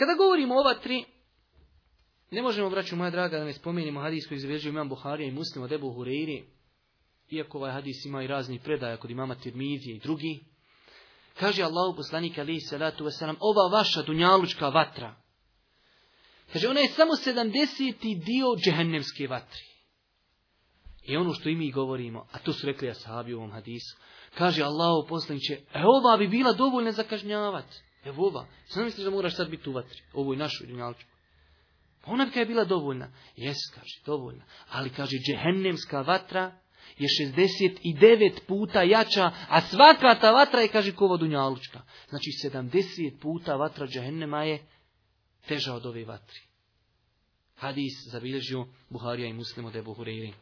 Kada govorimo ova tri, ne možemo, braću moja draga, da ne spomenimo hadis koji izvežio imam Buharija i muslima debu Hureyri, iako ovaj hadis ima i razni predaja kod imama Tirmizije i drugi. Kaže Allah u poslanika alihi salatu wasalam, ova vaša dunjalučka vatra, kaže ona je samo sedamdeseti dio džehennemske vatri. I ono što i mi govorimo, a to su rekli ashabi u ovom hadisu, kaže Allah u poslanike, e ova bi bila dovoljna za kažnjavati. Evo ova. Sada misliš da moraš sad biti u vatri. Ovoj našoj dunjalčku. Pa ona bi je bila dovoljna. Jes, kaže, dovoljna. Ali, kaže, džehennemska vatra je 69 puta jača, a svaka ta vatra je, kaže, kova dunjalučka. Znači, 70 puta vatra džehennema je teža od ove vatri. Hadis zabilježio Buharija i muslimo da je Buhureirin.